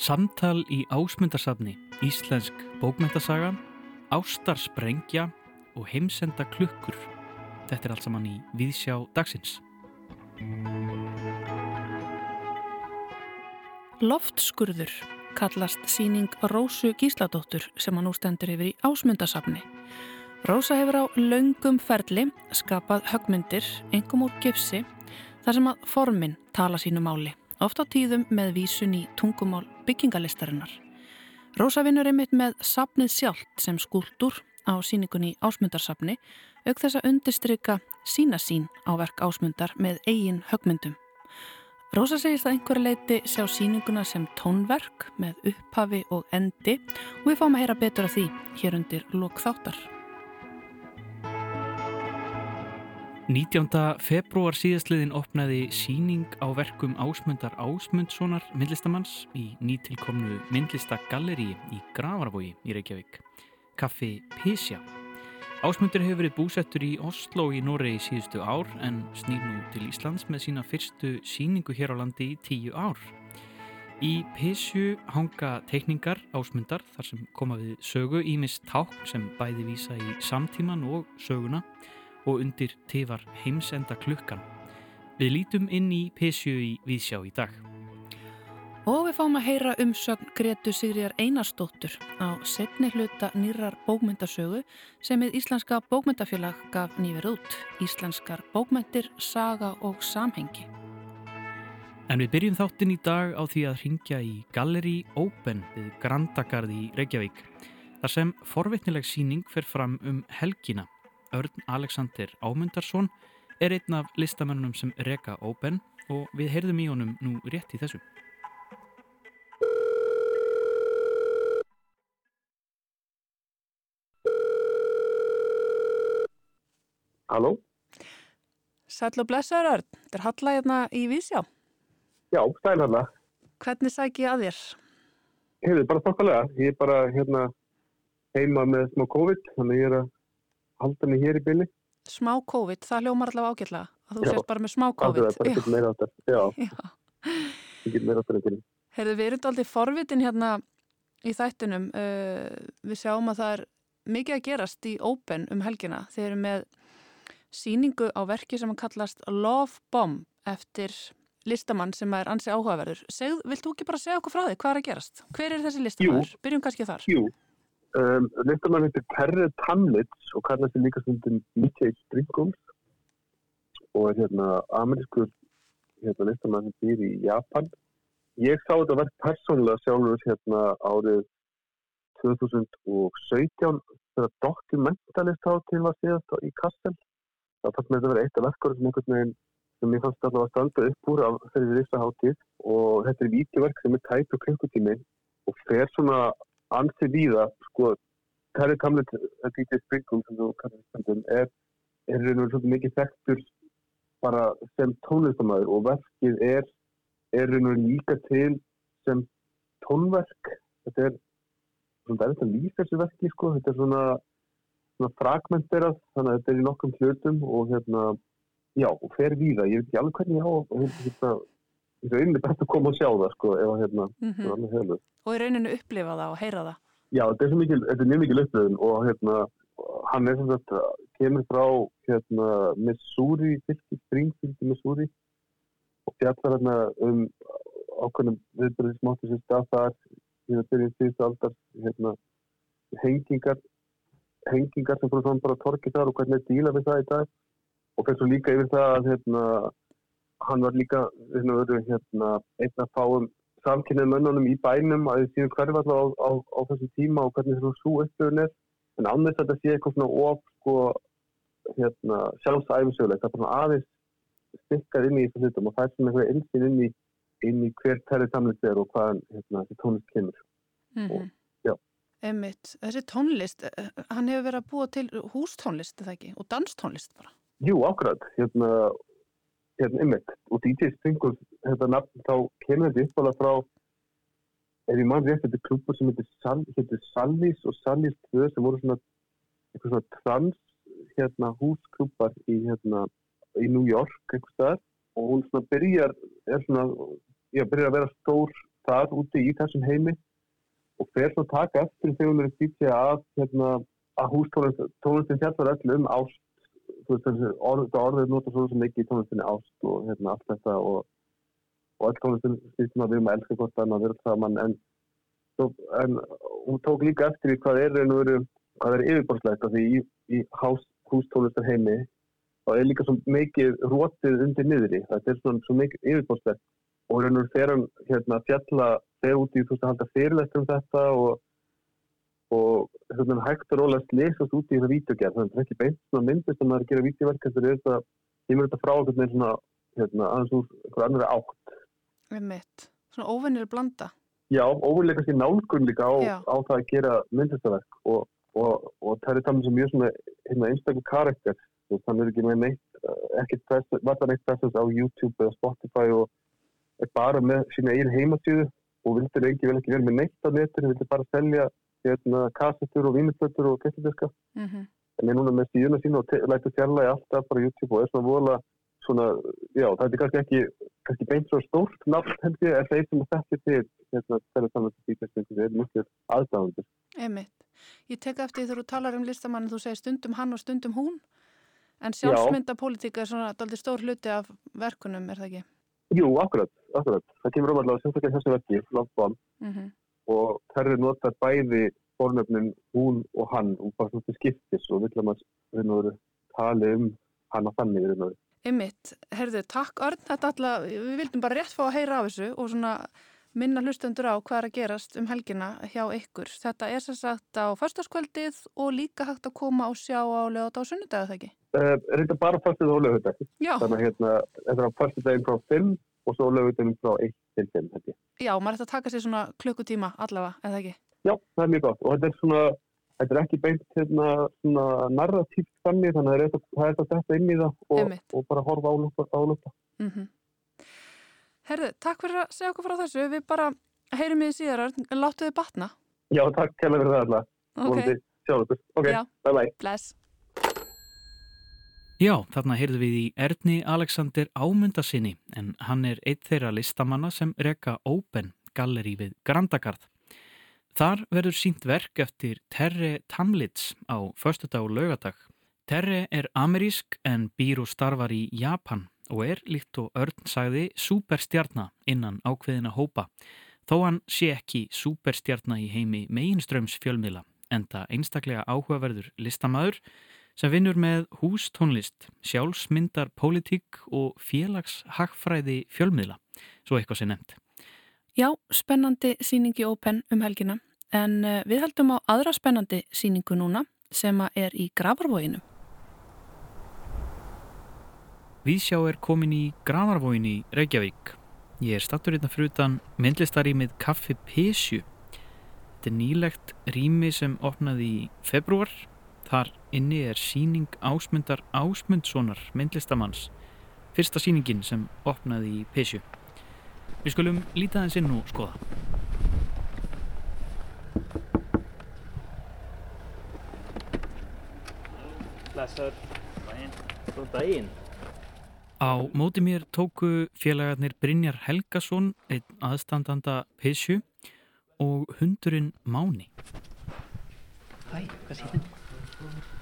Samtal í ásmundarsafni, íslensk bókmyndasaga, ástarsprengja og heimsenda klukkur. Þetta er allt saman í Víðsjá dagsins. Loftskurður kallast síning Rósu Gísladóttur sem hann nú stendur yfir í ásmundarsafni. Rósa hefur á laungum ferli skapað högmyndir, engum úr gipsi, þar sem að formin tala sínu máli oft á tíðum með vísun í tungumál byggingalistarinnar. Rósa vinnur einmitt með sapnið sjálft sem skúldur á síningunni ásmundarsapni auk þess að undirstryka sína sín á verk ásmundar með eigin högmyndum. Rósa segist að einhverja leiti sjá síninguna sem tónverk með upphafi og endi og við fáum að heyra betur af því hér undir lokþáttar. 19. februar síðastliðin opnaði síning á verkum Ásmundar Ásmundssonar myndlistamanns í nýtilkomnu myndlistagalleri í Gravarvogi í Reykjavík. Kaffi Písja. Ásmundur hefur verið búsettur í Oslo í Noregi síðustu ár en snýr nú til Íslands með sína fyrstu síningu hér á landi í tíu ár. Í Písju hanga teikningar Ásmundar þar sem koma við sögu ímis ták sem bæði vísa í samtíman og söguna og undir tifar heimsenda klukkan. Við lítum inn í P7 í Vísjá í dag. Og við fáum að heyra umsögn Gretu Sigriðar Einarstóttur á setni hluta nýrar bókmyndasögu sem við Íslenska bókmyndafélag gaf nýver út. Íslenskar bókmyndir, saga og samhengi. En við byrjum þáttinn í dag á því að ringja í Galleri Open við Grandagarði í Reykjavík. Þar sem forvitnileg síning fer fram um helgina Örn Alexander Ámundarsson er einn af listamennunum sem reka Open og við heyrðum í honum nú rétt í þessu. Halló? Sæl og blessaður Örn, þetta er Halla hérna í Vísjá. Já, sæl Halla. Hvernig sæk ég að þér? Hefur bara þokkalega. Ég er bara hérna heima með smá COVID, þannig ég er að halda mig hér í bylli. Smá COVID, það hljómar allavega ágætlega að þú sést bara með smá COVID. Það er bara meira áttar. Já, ekkert meira áttar en bylli. Herðu, við erum aldrei forvitin hérna í þættunum. Uh, við sjáum að það er mikið að gerast í Open um helgina. Þeir eru með síningu á verki sem kallast Love Bomb eftir listamann sem er ansi áhugaverður. Segð, vilt þú ekki bara segja okkur frá þig hvað er að gerast? Hver er þessi listamann? Byrjum kannski þar. Jú, Um, listamann heitir Perre Tamlitz og kallast sér líka stundin Mitchell Stringums og er hérna amerískur hérna, listamann sem býr í Japan. Ég sá þetta verð persónulega sjálfur hérna árið 2017 þegar dokumentalist hátil var síðast í Kassel. Það fannst með þetta að vera eitt af verkar sem einhvern veginn sem ég fannst alltaf að standa upp úr af þeirri risa hátil og þetta er vítjuverk sem er tæp og klukkutími og fer svona ansið í það, sko, Terry Kamlet, DJ Springum sem þú kallar stundum, er, er raun og svona mikið þekktur bara sem tónlistamæður og verkið er, er raun og líka til sem tónverk, þetta er svona erfitt að lýsa þessu verki, sko, þetta er svona, svona fragmenterað, þannig að þetta er í nokkrum hlutum og hérna, já, og fer við það, ég veit ekki alveg hvernig ég á, hérna, í rauninni best að koma og sjá það sko ef að hérna mm -hmm. og í rauninu upplifa það og heyra það já þetta er, er mjög mikil upplifun og hérna hann er sem sagt kemur frá hérna Missouri Springfield Missouri og fjallar hérna um ákveðnum viðbyrðis mátu sem stað þar í það byrjum síðustu aldar hérna hengingar hengingar sem fór saman bara torkið þar og hvernig er díla við það í dag og fyrir svo líka yfir það að hérna hann var líka hérna, einn að fáum samkynnið mönnunum í bænum að þið séu hverju alltaf á, á, á þessu tíma og hvernig þú svo upplöfun er. En að þetta sé eitthvað svona of sko, hérna, sjálfsæfisöguleg það er bara aðeins stikkað inn í þessu hlutum og það er svona eitthvað einsinn inn í, inn í hver terri samlist er og hvað hérna, þessi tónlist kemur. Mm -hmm. og, Emmitt, þessi tónlist eh, hann hefur verið að búa til hústónlist eða ekki? Og danstónlist bara. Jú, ákvæmt, hérna hérna ymmert og DJ Springus þetta nafn þá kemur þetta uppála frá ef ég mann rétt þetta er klubur sem heitir Sal, Salvis og Salvis 2 sem voru svona eitthvað svona trans hérna húsklubbar í hérna í New York eitthvað staðar. Og hún svona byrjar, er svona, já, byrjar að vera stór þar úti í þessum heimi og fer svona taka eftir þegar hún er að sýtja að, hérna, að hústónlistin fjallar öll um ást, þú veist þessi orð, orðið nota svo ekki í tónlistinni ást og hérna allt þetta og, og öll tónlistin stýstum að við erum að elska gott að vera saman en, en hún tók líka eftir í hvað er veru, hvað er yfirborðslegt því í, í hústónlistar heimi og er líka svo mikið rótið undir niðri, þetta er svona svo mikið yfirborðslegt og og þegar hann hérna, fjalla þegar út í þú veist að halda fyrirlegt um þetta og, og hérna, hægt og rólega lesast út í það vítjókjær, þannig að það er ekki beint svona myndist að maður gera vítjóverk þetta er þetta, ég mér þetta frá svona, hérna, aðeins úr einhver annar átt. Við mitt, svona óvinnir blanda. Já, óvinnlega kannski nálgun líka á, á það að gera myndistaverk og, og, og það er það mjög svona hérna, einstaklega karakter. Þannig er ekki með neitt eh, ekkert varðan eitt þessast á YouTube eða Spotify og er bara með sína eigin heimasíðu og vildur ekki vel ekki vel með neitt á netinu, vildur bara selja hérna, kassettur og vínutötur og gæstidiska mm -hmm. en er núna með síðuna sína og læta sérlega alltaf bara YouTube og er svona vola svona, já, það er kannski ekki kannski beint svo stórt nátt held ég er þeir sem að þetta til hérna, það er mjög aðdáðandur Einmitt. Ég tek eftir þegar þú talar um listamann þú segir stundum hann og stundum hún en sjálfsmyndapolítika er svona aldrei stór hluti af verkunum, er það ekki? Jú, akkurat, akkurat. Það kemur um allavega sérstaklega þessu verki, landbán mm -hmm. Og þær er notað bæði fornöfnin hún og hann og bara svona skiptis og vill að maður tala um hann og þannig Ymmitt, herðu, takk Örn, þetta alltaf, við vildum bara rétt fá að heyra af þessu og svona minna hlustendur á hvað er að gerast um helgina hjá ykkur. Þetta er sér sagt á förstaskvöldið og líka hægt að koma og sjá á lögat á sunnudagðu þegar ekki? Uh, er þetta bara förstuð og ekki? Já. Þannig að hérna, þetta er á förstudaginn frá 5 og svo lögutinn frá 1 til 5 ekki? Já, maður ætti að taka sér svona klukkutíma allavega, eða ekki? Já, það er mjög gott og þetta er svona, þetta er ekki beint hérna svona narratíft þannig þannig að það er þetta inn í það og, og bara horfa álöpa. Mm -hmm. Herðu, takk fyrir að segja okkur frá þessu. Við bara heyrum í því síðar, láttu þið batna. Já, takk kemur fyrir það alltaf. Ok. Við. Ok, Já. bye bye. Bless. Já, þarna heyrðu við í Erni Alexander Ámundasinni, en hann er eitt þeirra listamanna sem reka Open Gallery við Grandagarð. Þar verður sínt verk eftir Terre Tamlitz á förstudag og lögadag. Terre er amerísk en býr og starfar í Japan og er, líkt og Örn sagði, superstjarnar innan ákveðina hópa, þó hann sé ekki superstjarnar í heimi meginströms fjölmiðla, enda einstaklega áhugaverður listamæður sem vinnur með hústónlist, sjálfsmyndar pólitík og félagshagfræði fjölmiðla, svo eitthvað sé nefnt. Já, spennandi síningi Open um helgina, en eh, við heldum á aðra spennandi síningu núna sem er í Gravarvóinu. Vísjá er komin í Gravarvóin í Reykjavík. Ég er stattur hérna frutan myndlistarímið Kaffi Pesju. Þetta er nýlegt rými sem opnaði í februar. Þar inni er síning ásmundar ásmundssonar myndlistamanns. Fyrsta síningin sem opnaði í Pesju. Við skulum líta þess inn og skoða. Blessaður. Góðan daginn. Á móti mér tóku félagarnir Brynjar Helgason, einn aðstandanda Pissju og hundurinn Máni. Hæ, hvað sé þið?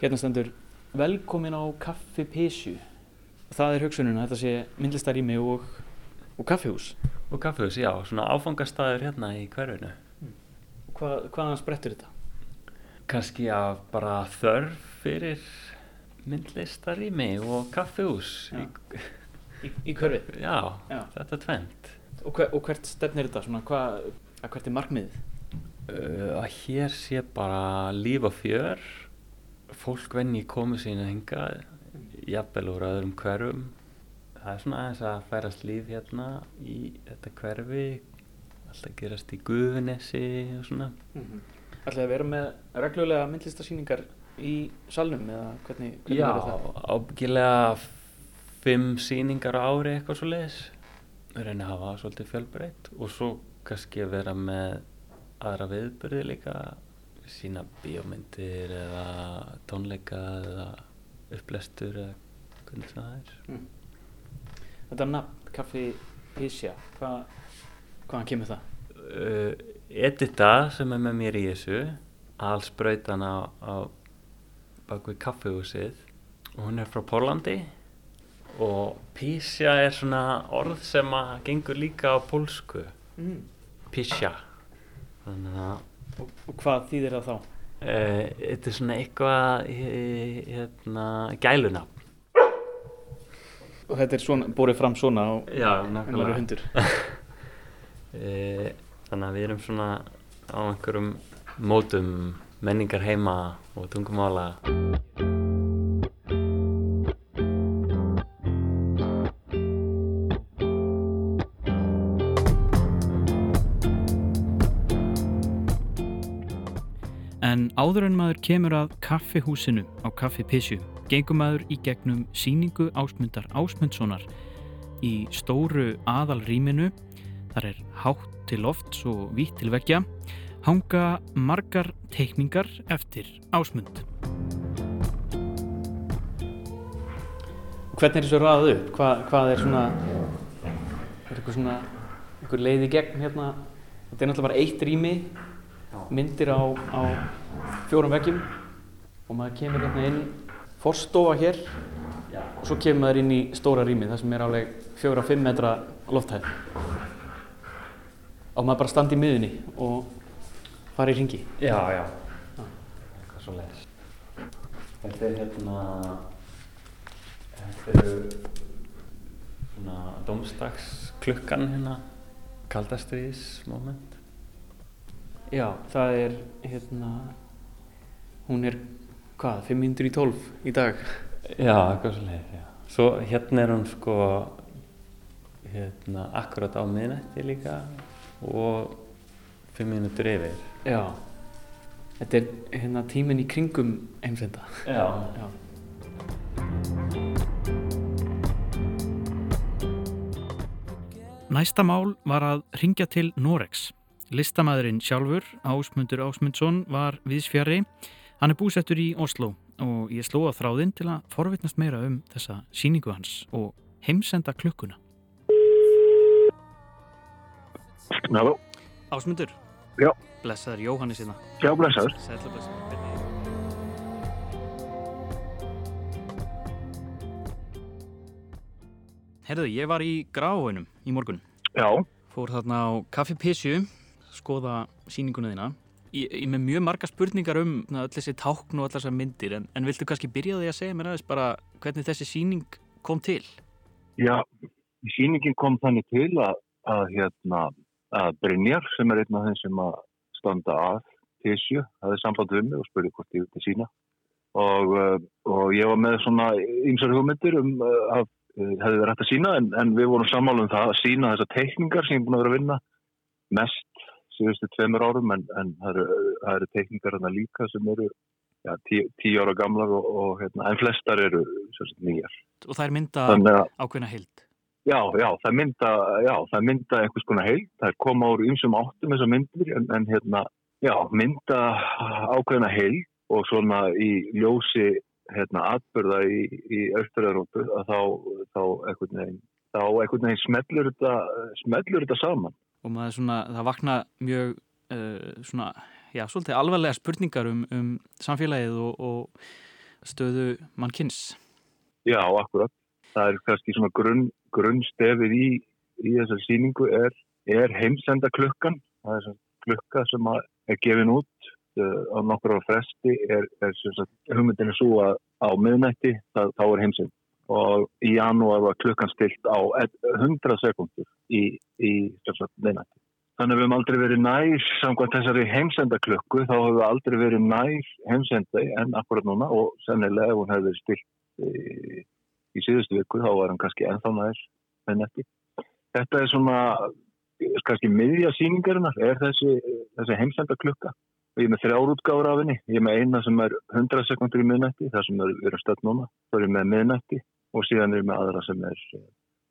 Hérna stendur velkomin á Kaffi Pissju. Það er hugsununa, þetta sé myndlistarými og, og kaffihús. Og kaffihús, já, svona áfangastæður hérna í hverfinu. Hva, hvaðan sprettur þetta? kannski af bara þörf fyrir myndlistarými og kaffehús í, í, í körfi já, já, þetta er tvent og, hver, og hvert stefnir þetta? Svona, hva, hvert er markmiðið? Uh, að hér sé bara líf og fjör fólk venni komið sína hinga jafnvel úr öðrum hverfum það er svona aðeins að færast líf hérna í þetta hverfi alltaf gerast í Guðunessi og svona mm -hmm. ætlaði að vera með reglulega myndlistarsýningar í salnum eða hvernig, hvernig Já, ábyggilega fimm síningar á ári eitthvað svo leiðis reynum að hafa svolítið fjölbreytt og svo kannski að vera með aðra viðbyrði líka sína bíómyndir eða tónleika eða upplestur eða hvernig það er. Þetta nafn, Kaffi Písja, hvað, hvaðan kemur það? Uh, Edita sem er með mér í þessu, allsbrautan á, á bakvið kaffehúsið og hún er frá Pólandi og Písja er svona orð sem að gengur líka á pólsku, Mm. Písja. Og, og hvað þýðir það þá? uh, þetta er svona eitthvað eh, hérna, gælunafn. Og þetta er svona, borið fram svona og það eru hundur. Eh, Þannig að við erum svona á einhverjum mótum menningar heima og tungumála. Áður en maður kemur að kaffihúsinu á kaffipissju gengum maður í gegnum síningu ásmundar Ásmundssonar í stóru aðalrýminu þar er hátt til lofts og vítt til veggja hanga margar teikningar eftir Ásmund. Hvernig er þessu ræðað upp? Hvað, hvað er svona, er eitthvað svona, eitthvað leið í gegn hérna? Þetta er náttúrulega bara eitt rými, myndir á, á fjórum veggjum og maður kemur hérna inn, forstofa hér og svo kemur maður inn í stóra rými þar sem er áleg fjóra, fimm metra lofthæð. Og maður bara standi í miðunni og fara í ringi. Já, já. Eitthvað svo leiðis. Þetta er hérna, þetta eru svona domstagsklukkan hérna, kaldastriðis moment. Já, það er hérna, hún er hvað, 500 í 12 í dag. Já, eitthvað svo leiðis, já. Svo hérna er hún sko, hérna, akkurat á miðnætti líka og fimm mínútur yfir. Já, þetta er hérna tíminn í kringum heimsenda. Já. Já. Næsta mál var að ringja til Norex. Listamæðurinn sjálfur, Ásmundur Ásmundsson, var viðsfjari. Hann er búsettur í Oslo og ég sló að þráðinn til að forvitnast meira um þessa síningu hans og heimsenda klukkuna. Halló, Ásmundur? Já. Blessaður Jóhannes hérna. já, blessaður. Sætla blessaður. Herðu, ég var í Grafhóinum í morgun. Já, Fór þarna á Kaffi Pissu, skoða síninguna þína. Ég, ég með mjög marga spurningar um öll þessi tákn og allar þessar myndir, en, en viltu kannski byrja því að segja mér aðeins bara hvernig þessi síning kom til? já, sýningin kom þannig til að, að hérna, að Brynjar sem er einn af þeim sem að standa að tísju, hafði samband við mig og spurði hvort ég vilti sína og, uh, og ég var með svona ýmsar hugmyndir um uh, að uh, hefði verið hægt að sína en, en við vorum sammála um það að sína þessar teikningar sem ég er búin að vera að vinna mest síðustu tveimur árum en, en það eru, eru teikningar hana líka sem eru ja, tí, tíu ára gamlar og, og hérna, en flestar eru sagt, nýjar. Og það er mynda ákveðna heild. Já, já, það mynda, já, það mynda einhvers konar heild, það er koma úr ymsum áttum þessar myndir en, en hérna, já, mynda ákveðna heild og svona í ljósi hérna atbyrða í, í Östur-Európu að þá, þá einhvern veginn, þá einhvern veginn smellur þetta, smellur þetta saman. Og maður svona, það vakna mjög uh, svona, já, svolítið alvarlega spurningar um, um samfélagið og, og stöðu mannkynns. Já, akkurat. Það er kannski svona grunn, grunnstefið í, í þessar síningu er, er heimsenda klukkan. Það er svona klukka sem er gefin út á nokkur ára fresti er, er sagt, hugmyndinu svo að á miðnætti þá er heimsend. Og í janúar var klukkan stilt á 100 sekundur í, í miðnætti. Þannig að við höfum aldrei verið nær, samkvæmt þessari heimsenda klukku, þá höfum við aldrei verið nær heimsendi en akkurat núna og sennilega ef hún hefði verið stilt í, í síðustu viku þá var hann kannski ennþá nær en ekki. Þetta er svona kannski miðja síningarinnar er þessi, þessi heimsenda klukka og ég er með þrjár útgáður af henni ég er með eina sem er 100 sekundur í miðnætti það sem er, er stödd núna, þá er með miðnætti og síðan er með aðra sem er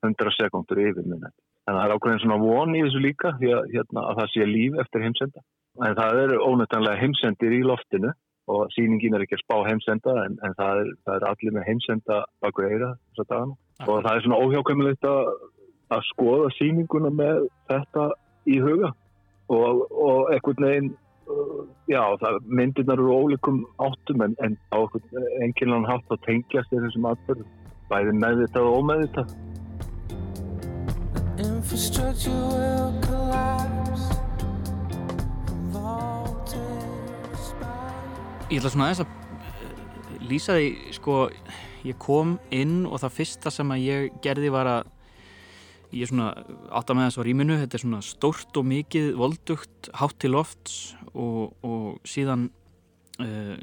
100 sekundur yfir miðnætti þannig að það er ákveðin svona von í þessu líka því að, hérna, að það sé líf eftir heimsenda. En það eru ónættanlega heimsendir í loftinu og síningin er ekki að spá heimsenda en, en það, er, það er allir með heimsenda baku eira þess að dagana. Og það er svona óhjákvæmilegt að, að skoða síninguna með þetta í huga. Og, og einhvern veginn uh, já, það, myndirnar eru ólíkum áttum en, en á einhvern hátt að tengjast þessum atbyrðum, bæði meðvitað og ómeðvitað. Infrastructure will collapse. Ég ætla svona aðeins að eh, lýsa því, sko, ég kom inn og það fyrsta sem að ég gerði var að ég er svona átt að með þess á rýminu, þetta er svona stórt og mikið voldugt, hátt til lofts og, og síðan uh,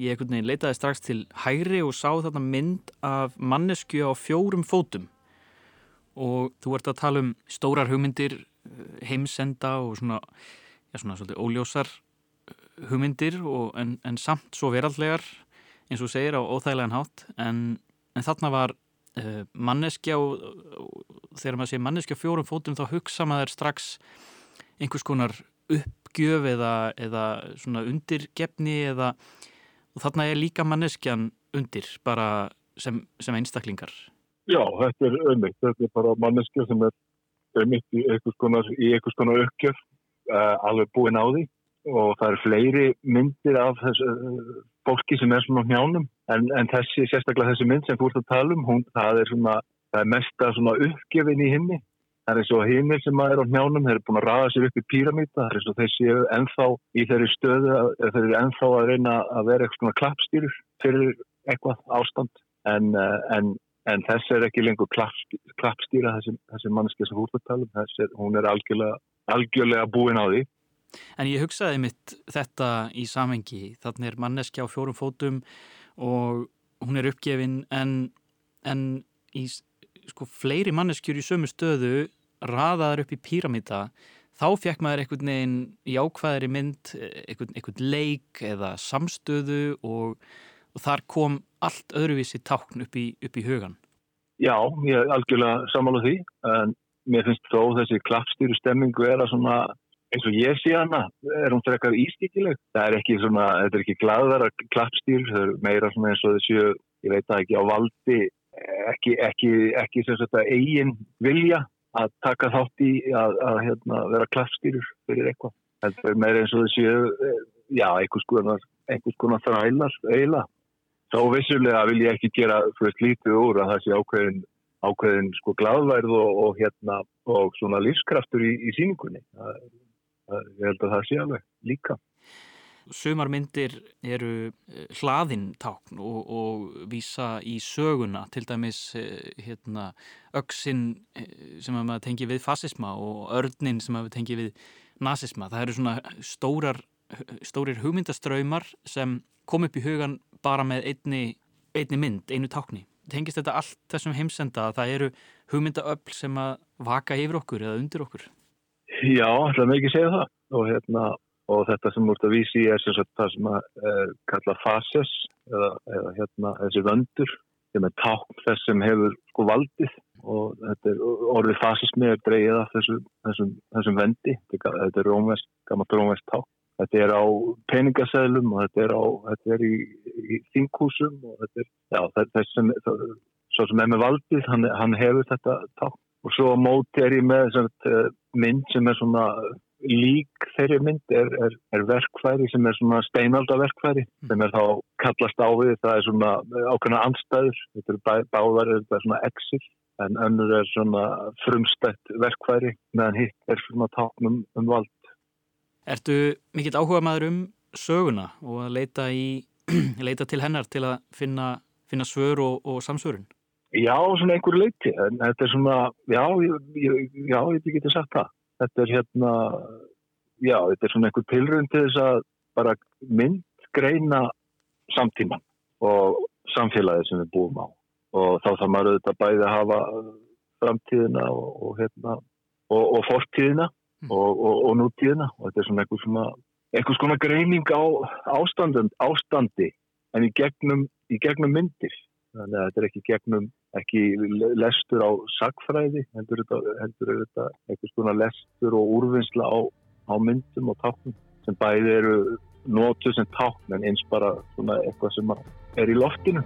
ég ekkert neginn leitaði strax til hægri og sá þetta mynd af mannesku á fjórum fótum. Og þú ert að tala um stórar hugmyndir, eh, heimsenda og svona, já svona svolítið óljósar hugmyndir og, en, en samt svo veraldlegar eins og segir á óþægilegan hátt. En, en þarna var uh, manneskja og, og þegar maður sé manneskja fjórum fótum þá hugsa maður strax einhvers konar uppgjöf eða, eða svona undirgefni eða og þarna er líka manneskjan undir bara sem, sem einstaklingar. Já, þetta er ömmitt þetta er bara manneskja sem er ömmitt í einhvers konar, konar uppgjöf uh, alveg búin á því. Og það eru fleiri myndir af þessu uh, fólki sem er svona hjánum en, en þessi, sérstaklega þessi mynd sem þú ert að tala um, hún, það er svona það er mesta svona uppgefin í himni það er eins og hinnir sem er á hjánum þeir eru búin að raða sér upp í píramíta það er eins og þeir séu ennþá í þeirri stöðu þeir eru ennþá að reyna að vera eitthvað svona klappstýrur fyrir eitthvað ástand. En, uh, en, en þessi er ekki lengur klapp, klappstýra þessi, þessi manneski sem þú ert að tala um. Þessi, hún er algjörlega, algjörlega búin á því. En ég hugsaði mitt þetta í samhengi. Þannig er manneskja á fjórum fótum og hún er uppgefin en, en í sko, fleiri manneskjur í sömu stöðu raðaður upp í píramíta þá fekk maður einhvern veginn í ákvæðari mynd einhvern, einhvern leik eða samstöðu og, og þar kom allt öðruvísi tákn upp í, upp í hugan. Já, ég er algjörlega samála því en mér finnst þó þessi klappstýru stemmingu er að svona eins og ég sé hana er hún frekar ístíkileg það er ekki svona, þetta er ekki gladara klappstýr, það er meira svona eins og þessu ég veit það ekki á valdi ekki, ekki, ekki að eigin vilja að taka þátt í að, að hérna, vera klappstýrur fyrir eitthvað, þetta er meira eins og þessu já, einhvers konar einhvers konar þrælar, eiginlega. Þá vissulega vil ég ekki gera fyrir lítið úr að það sé ákveðin ákveðin sko gladværð og, og hérna og svona lífskraftur í, í síningunni það ég held að það sé alveg líka. Sumar myndir eru eh, hlaðintákn og, og vísa í söguna, til dæmis eh, hérna, öksinn eh, sem að maður tengi við fasisma og örnin sem að maður tengi við nazisma. Það eru svona stórar, stórir hugmyndaströymar sem kom upp í hugan bara með einni, einni mynd, einu tákni. Tengist þetta allt þessum heimsenda að það eru hugmyndaöfl sem að vaka yfir okkur eða undir okkur? Já, með ekki segja það og, hérna, og þetta sem múrt að vísi er sem sagt, það sem er kallað fases eða, eða hérna, þessi vöndur sem er tákn þess sem hefur sko valdið. Og þetta er orðið fasismi er dreyið af þessu, þessum, þessum vendi, þetta er rómvest, gammalt rómvest tákn. Þetta er á peningasælum og þetta er, á, þetta er í, í þinghúsum og þetta er, já, þess sem, það, svo sem er með valdið, hann, hann hefur þetta tákn. Og svo á móti er ég með sagt, eh, mynd sem er svona lík þeirri mynd er, er, er verkfæri sem er svona steinaldaverkfæri mm. sem er þá kallast á við það er svona ákveðna anstæður þetta er bá, báðar, þetta er svona exil en önnur er svona frumstætt verkfæri meðan hitt er svona táknum um vald Ertu mikill áhuga maður um söguna og að leita, í, leita til hennar til að finna, finna svör og, og samsvörun? Já, svona einhver leiti, en þetta er svona, já, ég, já, ég geti sagt það. Þetta er hérna, já, þetta er svona einhver tilrönd til þess að bara myndgreina samtíman og samfélagið sem við búum á. Og þá þarf maður auðvitað bæði að hafa framtíðina og, og hérna, og, og fortíðina mm. og, og nútíðina. Og þetta er svona einhver svona, einhver svona greining á ástandi en í gegnum, í gegnum myndir þannig að þetta er ekki gegnum ekki lestur á sagfræði heldur þetta, eitthvað svona lestur og úrvinnsla á, á myndum og táknum sem bæði eru nótu sem tákn en eins bara svona eitthvað sem er í loftinu.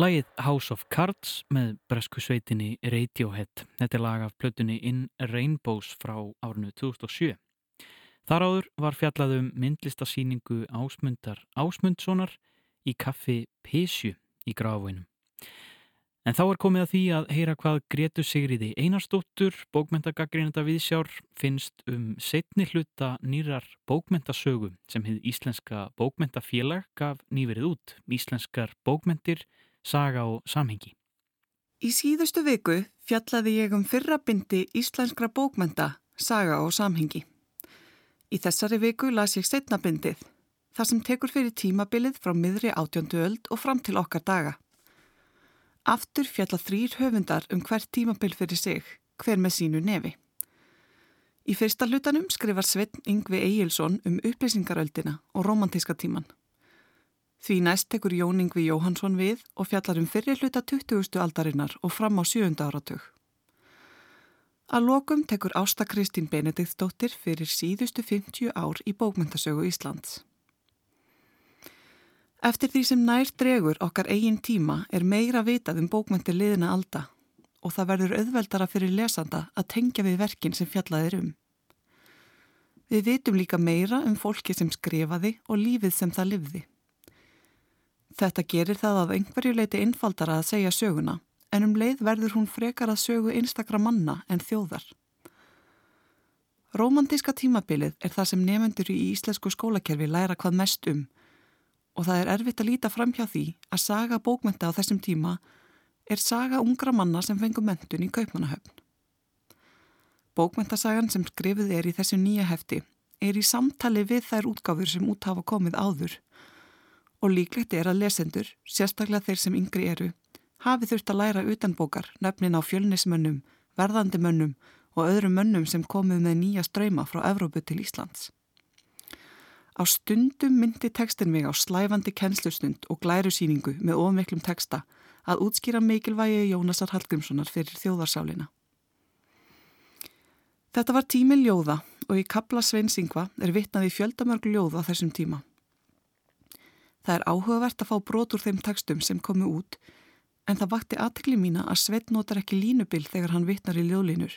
Lægið House of Cards með bresku sveitinni Radiohead. Þetta er lag af plötunni In Rainbows frá árinu 2007. Þar áður var fjallaðum myndlistasýningu Ásmundar Ásmundssonar í kaffi Pesju í Grafvænum. En þá er komið að því að heyra hvað Gretu Sigriði Einarstóttur, bókmentagagrínanda viðsjár, finnst um setni hluta nýrar bókmentasögu sem hefði Íslenska bókmentafélag gaf nýverið út. Íslenskar bókmentir saga og samhengi. Í síðustu viku fjallaði ég um fyrra bindi íslenskra bókmenta, saga og samhengi. Í þessari viku las ég setna bindið, þar sem tekur fyrir tímabilið frá miðri átjöndu öld og fram til okkar daga. Aftur fjalla þrýr höfundar um hvert tímabil fyrir sig, hver með sínu nefi. Í fyrsta hlutanum skrifar Sveinn Yngvi Egilson um upplýsingaröldina og romantíska tíman. Því næst tekur Jóningvi Jóhansson við og fjallar um fyrir hluta 20. aldarinnar og fram á 7. áratug. Að lokum tekur Ásta Kristín Benediktsdóttir fyrir síðustu 50 ár í bókmyndasögu Íslands. Eftir því sem nær dregur okkar eigin tíma er meira vitað um bókmyndir liðina alda og það verður auðveldara fyrir lesanda að tengja við verkin sem fjallaðir um. Við vitum líka meira um fólki sem skrifaði og lífið sem það livði. Þetta gerir það að einhverju leiti innfaldara að segja söguna, en um leið verður hún frekar að sögu einstakra manna en þjóðar. Rómantíska tímabilið er það sem nefendur í íslensku skólakerfi læra hvað mest um og það er erfitt að líta fram hjá því að saga bókmenta á þessum tíma er saga ungra manna sem fengur mentun í kaupmanahöfn. Bókmentasagan sem skrifið er í þessu nýja hefti er í samtali við þær útgáfur sem út hafa komið áður og líklegt er að lesendur, sérstaklega þeir sem yngri eru, hafi þurft að læra utanbókar nefnin á fjölnismönnum, verðandi mönnum og öðrum mönnum sem komið með nýja ströyma frá Evrópu til Íslands. Á stundum myndi tekstin mig á slæfandi kennslustund og glærusýningu með ofmiklum teksta að útskýra mikilvægi Jónasar Hallgrímssonar fyrir þjóðarsálina. Þetta var tími ljóða og í kapla Sveinsingva er vitnaði fjöldamörg ljóð á þessum tíma. Það er áhugavert að fá brot úr þeim tekstum sem komu út en það vakti aðtekli mína að Sveit notar ekki línubil þegar hann vitnar í ljóðlínur,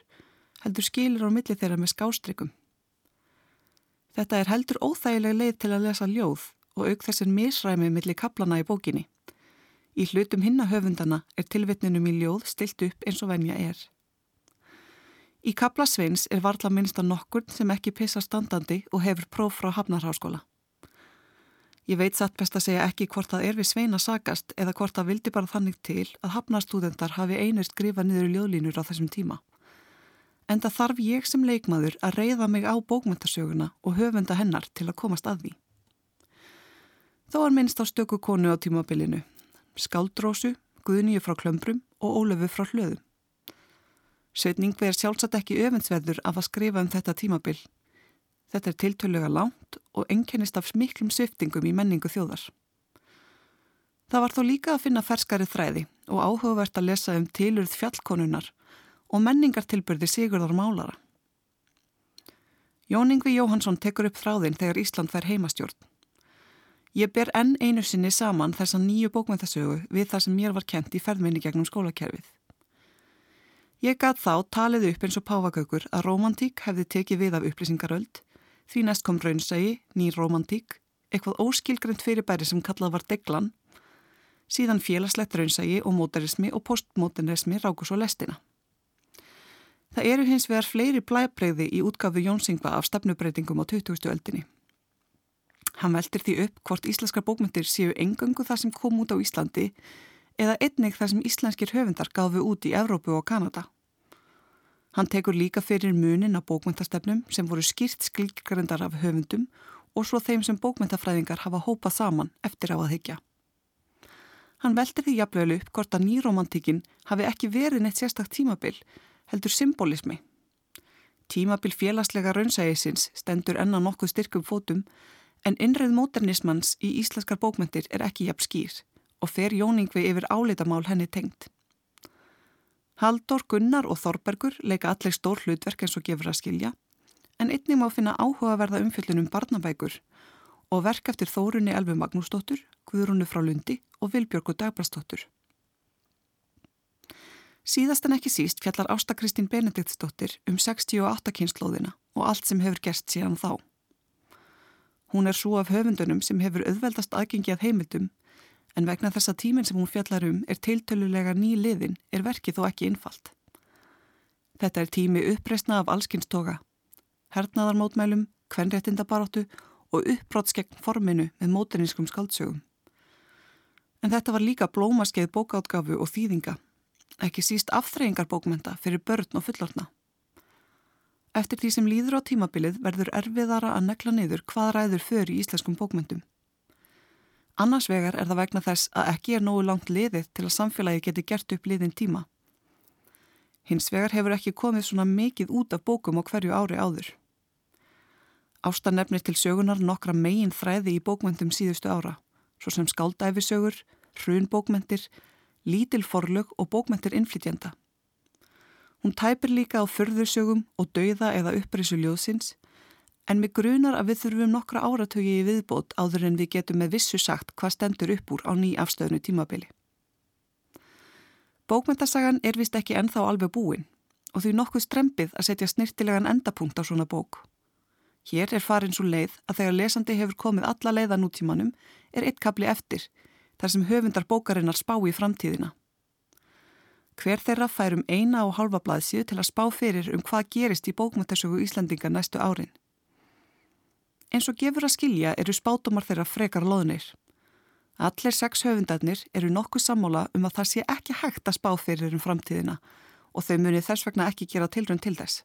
heldur skilir á milli þeirra með skástrykum. Þetta er heldur óþægileg leið til að lesa ljóð og auk þessir misræmi millir kaplana í bókinni. Í hlutum hinna höfundana er tilvitninum í ljóð stilt upp eins og venja er. Í kapla Sveins er varla minnst að nokkur sem ekki pissa standandi og hefur próf frá Hafnarháskóla. Ég veit satt best að segja ekki hvort það er við Sveina sagast eða hvort það vildi bara þannig til að Hafnarstúdendar hafi einir skrifað niður ljóðlínur á þessum tíma. En það þarf ég sem leikmaður að reyða mig á bókmyntasöguna og höfunda hennar til að komast að því. Þó er minnst á stöku konu á tímabilinu, Skáldrósu, Guðnýju frá Klömbrum og Ólöfu frá Hlöðum. Sveitning verð sjálfsagt ekki öfundsverður af að skrifa um þetta tímabil. Þetta er tiltölulega langt og ennkennist af miklum sviftingum í menningu þjóðar. Það var þó líka að finna ferskari þræði og áhugavert að lesa um tilurð fjallkonunar og menningartilbyrði Sigurðar Málara. Jóningvi Jóhansson tekur upp þráðinn þegar Ísland fær heimastjórn. Ég ber enn einu sinni saman þessa nýju bókmyndasögu við það sem mér var kent í ferðminni gegnum skólakerfið. Ég gæt þá talið upp eins og páfagaukur að romantík hefði tekið við af upplýsingaröld, því næst kom raunsægi, nýr romantík, eitthvað óskilgrend fyrirbæri sem kallað var deglan, síðan félagslegt raunsægi og mótarismi og postmodernismi rákus og lestina. Það eru hins vegar fleiri blæbreyði í útgafu Jónsingva af stefnubreitingum á 20. öldinni. Hann veldir því upp hvort íslenskar bókmyndir séu engöngu það sem kom út á Íslandi eða einnig það sem íslenskir höfundar gáfu út í Evrópu og Kanada. Hann tekur líka fyrir munin á bókmyndastefnum sem voru skýrt skilgrendar af höfundum og svo þeim sem bókmyndafræðingar hafa hópað saman eftir á að higgja. Hann veldir því jafnveg upp hvort að nýromantíkin hafi ekki verið neitt sérstak tímabil, heldur symbolismi. Tímabil félagslega raunsægisins stendur enna nokkuð styrkum fótum en innreið móternismans í íslenskar bókmyndir er ekki jafn skýr og fer jóningvi yfir álitamál henni tengt. Haldur, Gunnar og Þorbergur leika allir stór hlutverk eins og gefur að skilja en einnig má finna áhugaverða umfyllunum barnabækur og verk eftir Þórunni Elvi Magnúsdóttur, Guðrúnu frá Lundi og Vilbjörgu Dagbrastóttur. Síðast en ekki síst fjallar Ásta Kristín Benediktsdóttir um 68 kynnslóðina og allt sem hefur gerst síðan þá. Hún er svo af höfundunum sem hefur auðveldast aðgengi að heimildum en vegna þess að tíminn sem hún fjallar um er tiltölulega ný liðin er verkið þó ekki innfalt. Þetta er tími uppreysna af allskynstoga, hernaðarmótmælum, kvenréttindabaróttu og uppbrótskegn forminu með móterinskum skaldsögum. En þetta var líka blómaskeið bókátgafu og þýðinga, ekki síst afþreyingarbókmenta fyrir börn og fullorna. Eftir því sem líður á tímabilið verður erfiðara að nekla niður hvað ræður för í íslenskum bókmentum. Annars vegar er það vegna þess að ekki er nógu langt liðið til að samfélagi geti gert upp liðin tíma. Hins vegar hefur ekki komið svona mikið út af bókum á hverju ári áður. Ásta nefnir til sögunar nokkra megin þræði í bókmyndum síðustu ára, svo sem skáldæfisögur, hrunbókmyndir, lítil forlög og bókmyndir innflytjenda. Hún tæpir líka á förðursögum og dauða eða upprisu ljóðsins En mig grunar að við þurfum nokkra áratögi í viðbót áður en við getum með vissu sagt hvað stendur upp úr á ný afstöðnu tímabili. Bókmyndasagan er vist ekki ennþá alveg búin og því nokkuð strempið að setja snirtilegan endapunkt á svona bók. Hér er farin svo leið að þegar lesandi hefur komið alla leiða nútímanum er eitt kapli eftir þar sem höfundar bókarinnar spá í framtíðina. Hver þeirra fær um eina og halva blaðsíu til að spá fyrir um hvað gerist í bókmyndasögu Íslandinga næstu árin. Eins og gefur að skilja eru spátumar þeirra frekar loðnir. Allir sex höfundarnir eru nokkuð sammála um að það sé ekki hægt að spá fyrir um framtíðina og þau muni þess vegna ekki gera tilrönd til þess.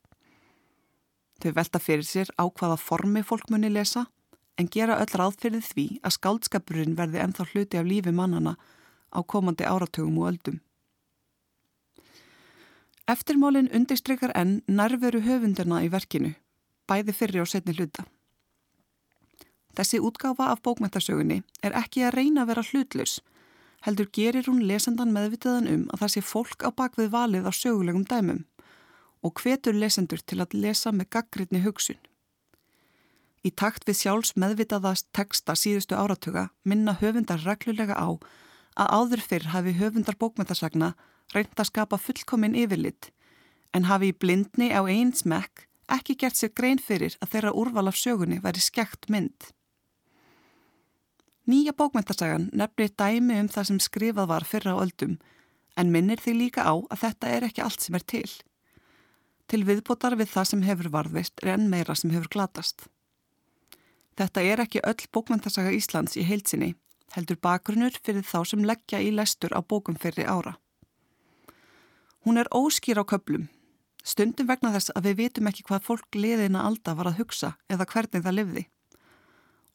Þau velta fyrir sér á hvaða formi fólk muni lesa en gera öll ráð fyrir því að skáldskapurinn verði ennþá hluti af lífi mannana á komandi áratugum og öldum. Eftirmálinn undirstreykar enn nærveru höfundarna í verkinu, bæði fyrri og setni hluta. Þessi útgáfa af bókmæntasögunni er ekki að reyna að vera hlutlaus, heldur gerir hún lesendan meðvitaðan um að það sé fólk á bakvið valið á sögulegum dæmum og hvetur lesendur til að lesa með gaggrinni hugsun. Í takt við sjálfs meðvitaðast teksta síðustu áratuga minna höfundar reglulega á að áður fyrr hafi höfundar bókmyndasagna reynd að skapa fullkomin yfirlitt en hafi í blindni á einn smekk ekki gert sér grein fyrir að þeirra úrval af sögunni væri skekt mynd. Nýja bókmyndasagan nefnir dæmi um það sem skrifað var fyrra á öldum en minnir því líka á að þetta er ekki allt sem er til. Til viðbótar við það sem hefur varðvist er enn meira sem hefur glatast. Þetta er ekki öll bókmyndasaga Íslands í heilsinni, heldur bakgrunnur fyrir þá sem leggja í lestur á bókum fyrir ára. Hún er óskýr á köplum, stundum vegna þess að við vitum ekki hvað fólk liðina alda var að hugsa eða hvernig það livði.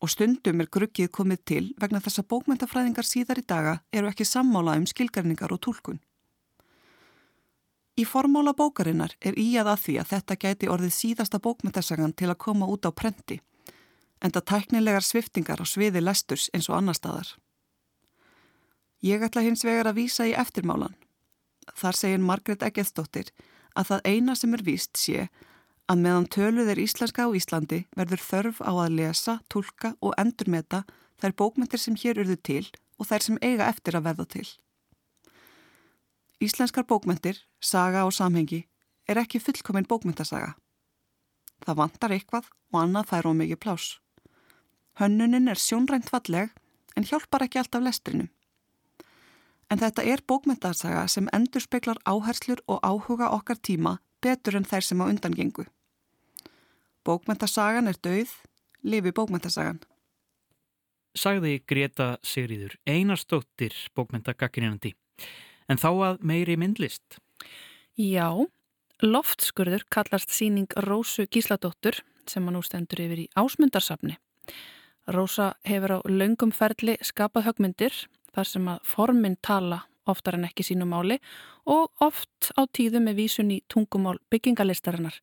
Og stundum er gruggið komið til vegna þess að bókmyndafræðingar síðar í daga eru ekki sammála um skilgarningar og tólkun. Í formála bókarinnar er íjað að því að þetta gæti orðið síðasta bókmyndasagan til að koma út á prenti, en það tæknilegar sviftingar á sviði lesturs eins og annar staðar. Ég ætla hins vegar að vísa í eftirmálan. Þar segir Margret Eggeðsdóttir að það eina sem er víst sé að meðan töluð er íslenska á Íslandi verður þörf á að lesa, tólka og endurmeta þær bókmyndir sem hér urðu til og þær sem eiga eftir að verða til. Íslenskar bókmyndir, saga og samhengi er ekki fullkominn bókmyndasaga. Það vantar eitthvað og annað fær og mikið plás. Hönnunin er sjónrænt falleg en hjálpar ekki alltaf lestrinum. En þetta er bókmyndasaga sem endur speklar áherslur og áhuga okkar tíma betur en þær sem á undangengu. Bókmyndasagan er dauð, lifi bókmyndasagan. Sagði Greta Sigriður Einarstóttir bókmyndagakkirinandi. En þá að meiri myndlist? Já, loftskurður kallast síning Rósu Gísladóttur sem hann nú stendur yfir í ásmundarsafni. Rósa hefur á laungum ferli skapað högmyndir þar sem að formin tala oftar en ekki sínu máli og oft á tíðu með vísun í tungumál byggingalistarinnar.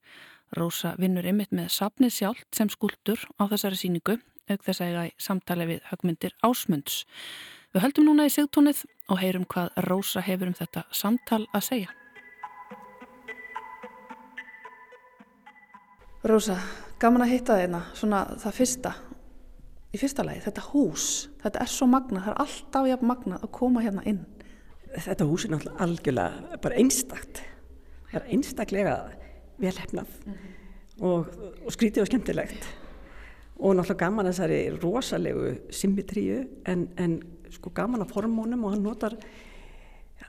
Rósa vinnur ymitt með safnið sjálft sem skuldur á þessari síningu auk þess að eiga í samtali við högmyndir ásmunds. Við höldum núna í sigtónið og heyrum hvað Rósa hefur um þetta samtal að segja. Rósa, gaman að hitta þig hérna, svona það fyrsta, í fyrsta lagi, þetta hús, þetta er svo magnað, það er alltaf jafn magnað að koma hérna inn. Þetta hús er náttúrulega algjörlega bara einstakt, það er einstaklega velhefnað mm -hmm. og, og skrítið og skemmtilegt og náttúrulega gaman þessari rosalegu symmetríu en, en sko gaman af formónum og hann notar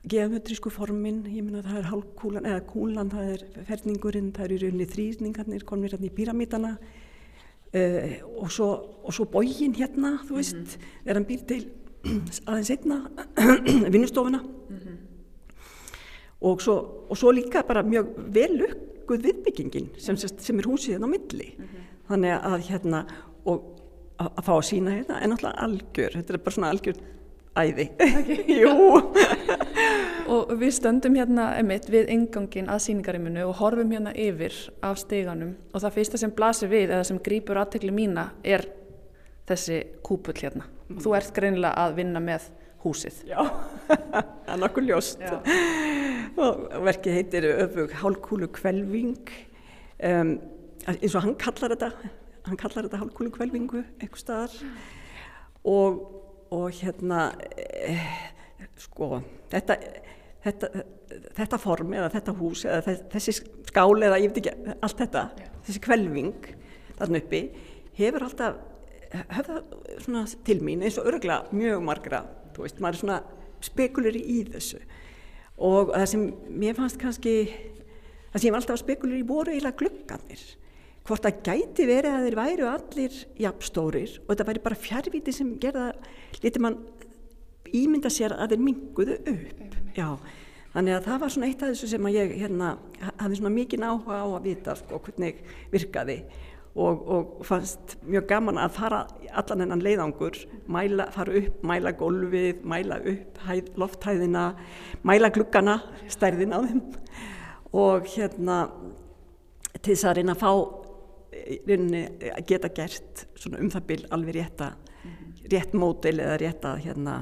geometrísku formin, ég minna það er hálfkúlan eða kúlan, það er ferningurinn, það er í rauninni þrýsningarnir, konur hérna í píramítana uh, og svo, svo bógin hérna, þú veist, mm -hmm. er hann býr til aðeins einna vinnustofuna mm -hmm. og, svo, og svo líka bara mjög velukkuð viðbyggingin sem, sem er húsið hérna á milli, mm -hmm. þannig að hérna og að fá að sína hérna en náttúrulega algjör, þetta er bara svona algjör æði, okay. og við stöndum hérna emitt við ingangin að síningariminu og horfum hérna yfir af steganum og það fyrsta sem blasir við eða sem grýpur aðtekli mína er þessi kúpull hérna mm. þú ert greinilega að vinna með húsið. Já, það er nokkuð ljóst. Já. verkið heitir öfug hálkúlu kvelving um, eins og hann kallar þetta hann kallar þetta hálfkúlu kvelvingu eitthvað staðar. Og, og hérna eh, sko þetta, þetta, þetta form eða þetta hús eða þessi skál eða ég veit ekki allt þetta, þessi kvelving þarna uppi hefur alltaf höfða svona til mín eins og örgla mjög margra þú veist, maður er svona spekulir í þessu. Og það sem mér fannst kannski það sem ég var alltaf að spekulir í voru eiginlega glugganir hvort það gæti verið að þeir væru allir jafnstórir og þetta væri bara fjárvíti sem gerða, litur mann ímynda sér að þeir minguðu upp. Já, Þannig að það var svona eitt af þessu sem að ég hérna, hafði svona mikið áhuga á að vita sko, hvernig virkaði og, og fannst mjög gaman að fara allan hennan leiðangur, mæla, fara upp, mæla gólfið, mæla upp hæð, lofthæðina, mæla gluggana, stærðin á þeim. Og hérna til þess að reyna að fá reyna að geta gert svona um það bil alveg rétta rétt mótil eða rétta hérna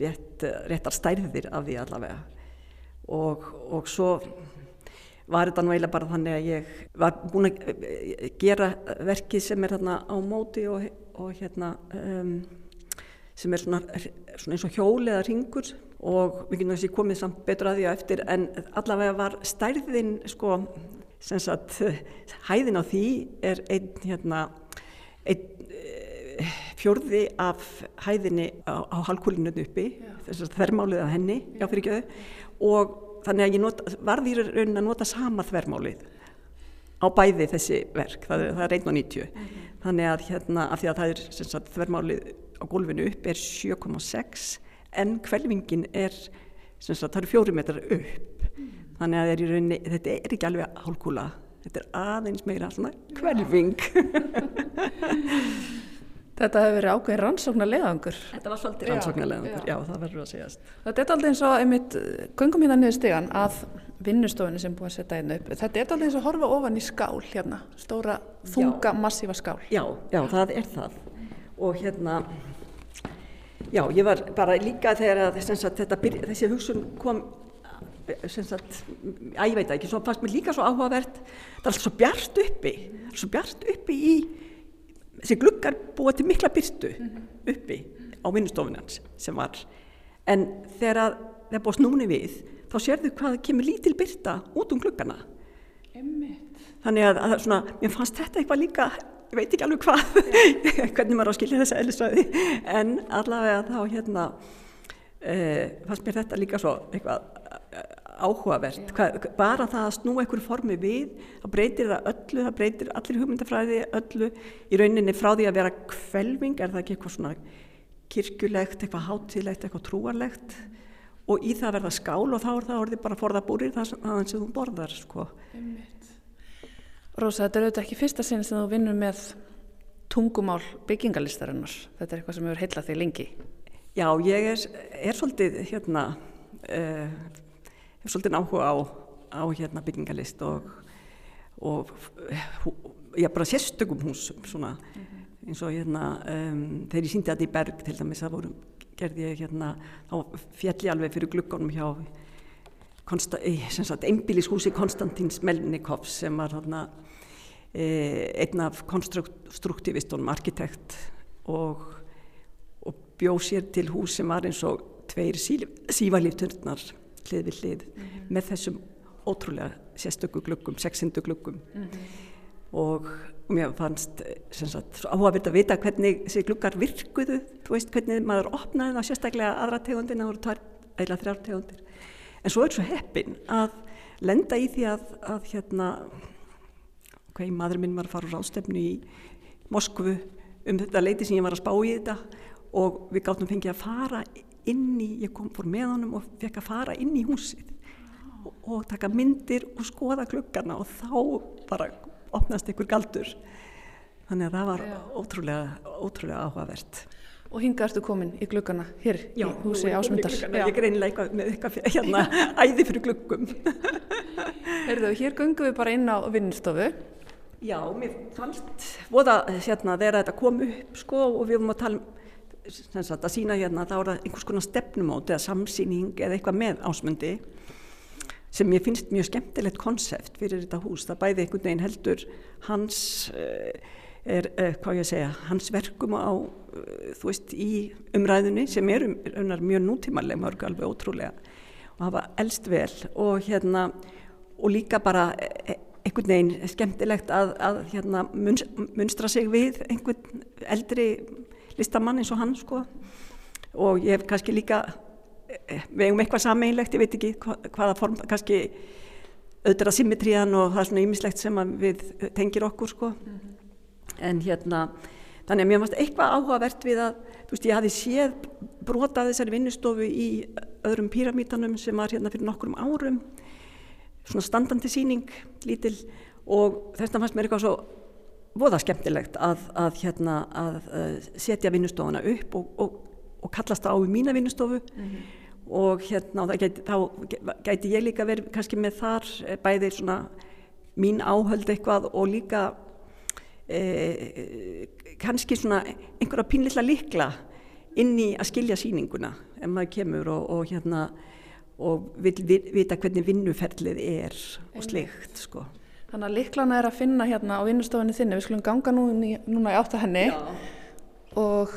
rétt, réttar stærðir af því allavega. Og, og svo var þetta nú eiginlega bara þannig að ég var búin að gera verkið sem er þarna á móti og, og hérna um, sem er svona, svona eins og hjól eða ringur og við getum þessi komið samt betur að því að eftir en allavega var stærðin sko sem sagt hæðin á því er einn hérna einn eh, fjörði af hæðinni á, á halkúlinu uppi þess að þvermálið af henni já fyrir þau og þannig að ég nota, varði í raunin að nota sama þvermálið á bæði þessi verk, það, það er 1.90 mm -hmm. þannig að hérna af því að það er sagt, þvermálið á gólfinu upp er 7,6 en kvelvingin er sagt, það eru fjóri metrar upp mm. þannig að er rauninni, þetta er ekki alveg hálkúla þetta er aðeins meira svona kvelving Þetta hefur verið ákveðin rannsóknar leiðangur. Þetta var svolítið rannsóknar leiðangur, já. já, það verður að segjast. Þetta er alltaf eins og, einmitt, göngum hérna niður stegan að vinnustofunni sem búið að setja einu upp. Þetta er alltaf eins og horfa ofan í skál hérna, stóra, þunga, já. massífa skál. Já, já, það er það. Og hérna, já, ég var bara líka þegar að sagt, þetta, þessi hugsun kom, sagt, að ég veit ekki, svo fannst mér líka svo áhugavert, það er alltaf svo bjart uppi, svo bjart uppi í þessi gluggar búa til mikla byrtu uppi á vinnustofunans sem var. En þegar það er búið snúni við þá sérðu hvað kemur lítil byrta út um Einmitt. þannig að, að svona, mér fannst þetta eitthvað líka ég veit ekki alveg hvað hvernig maður á að skilja þessa eðlisvæði en allavega þá hérna uh, fannst mér þetta líka svo eitthvað áhugavert, Hva, bara það að snúa einhverju formi við, það breytir það öllu, það breytir allir hugmyndafræði öllu, í rauninni frá því að vera kvelving, er það ekki eitthvað svona kirkjulegt, eitthvað hátilegt, eitthvað trúarlegt. Og í það verða skál og þá er það orðið bara forðabúrir það sem þú borðar, sko. Rósa, þetta er auðvitað ekki fyrsta sinn sem þú vinnur með tungumál byggingalistarinnar, þetta er eitthvað sem hefur heilað þig lengi. Já, ég er, er svolítið hérna uh, hef svolítið áhuga á, á hérna, byggingalist og, og já, bara sérstökum húsum svona, eins og hérna, um, þegar ég síndi þetta í Berg til dæmis, það voru, gerði ég hérna, þá fjalli alveg fyrir glukkonum hjá einbílishúsi Konstantins Melnikovs sem var hérna eh, einn af konstruktivistunum, arkitekt og, og bjóð sér til hús sem var eins og tveir sívalífturnar hlið við hlið mm -hmm. með þessum ótrúlega sérstöku glöggum, sexindu glöggum mm -hmm. og mér fannst áhugavert að vita hvernig þessi gluggar virkuðu, þú veist hvernig maður opnaði það sérstaklega aðra tegundin það voru þrjár tegundir en svo er svo heppin að lenda í því að, að hérna ok, maður minn var að fara úr ástefnu í Moskvu um þetta leiti sem ég var að spá í þetta og við gáttum fengið að fara inn í, ég kom fór með honum og fekk að fara inn í húsið og, og taka myndir og skoða klukkana og þá bara opnast ykkur galdur. Þannig að það var Já. ótrúlega, ótrúlega áhugavert. Og hinga ertu komin í glukkana hér Já, í húsi ásmundar. Já, ég greinilega með eitthvað hérna æði fyrir glukkum Herðu, hér gungum við bara inn á vinnustofu. Já, mér fannst voða hérna þegar þetta kom upp sko og við vorum að tala um sagt, að sína hérna er það einhvers konar stefnumót eða samsýning eða eitthvað með ásmundi sem ég finnst mjög skemmtilegt konsept fyrir þetta hús. Það bæði einhvern veginn heldur hans, uh, er, uh, hvað ég að segja, hans verkum á, uh, þú veist, í umræðunni sem er um, mjög nútímaleg mörg alveg ótrúlega og hafa elst vel og hérna og líka bara einhvern veginn skemmtilegt að, að hérna munstra sig við einhvern eldri listamann eins og hann sko og ég hef kannski líka eh, við hefum eitthvað sameinlegt, ég veit ekki hvaða form, kannski auðvitað symmetrían og það er svona ýmislegt sem við tengir okkur sko mm -hmm. en hérna þannig að mér fannst eitthvað áhugavert við að þú veist ég hafi séð brotað þessari vinnustofu í öðrum píramítanum sem var hérna fyrir nokkrum árum svona standandi síning lítil og þess vegna fannst mér eitthvað svo voða skemmtilegt að, að, hérna, að uh, setja vinnustofuna upp og, og, og kallast það á í mína vinnustofu. Mm -hmm. og hérna gæti, þá gæti ég líka verið kannski með þar eh, bæði svona mín áhöld eitthvað og líka eh, kannski svona einhverja pínlilla likla inn í að skilja síninguna ef maður kemur og, og hérna og vil vita hvernig vinnuferlið er og slikt sko Þannig að liklana er að finna hérna á vinnustofunni þinni, við skulum ganga nú, núna í átt að henni Já. og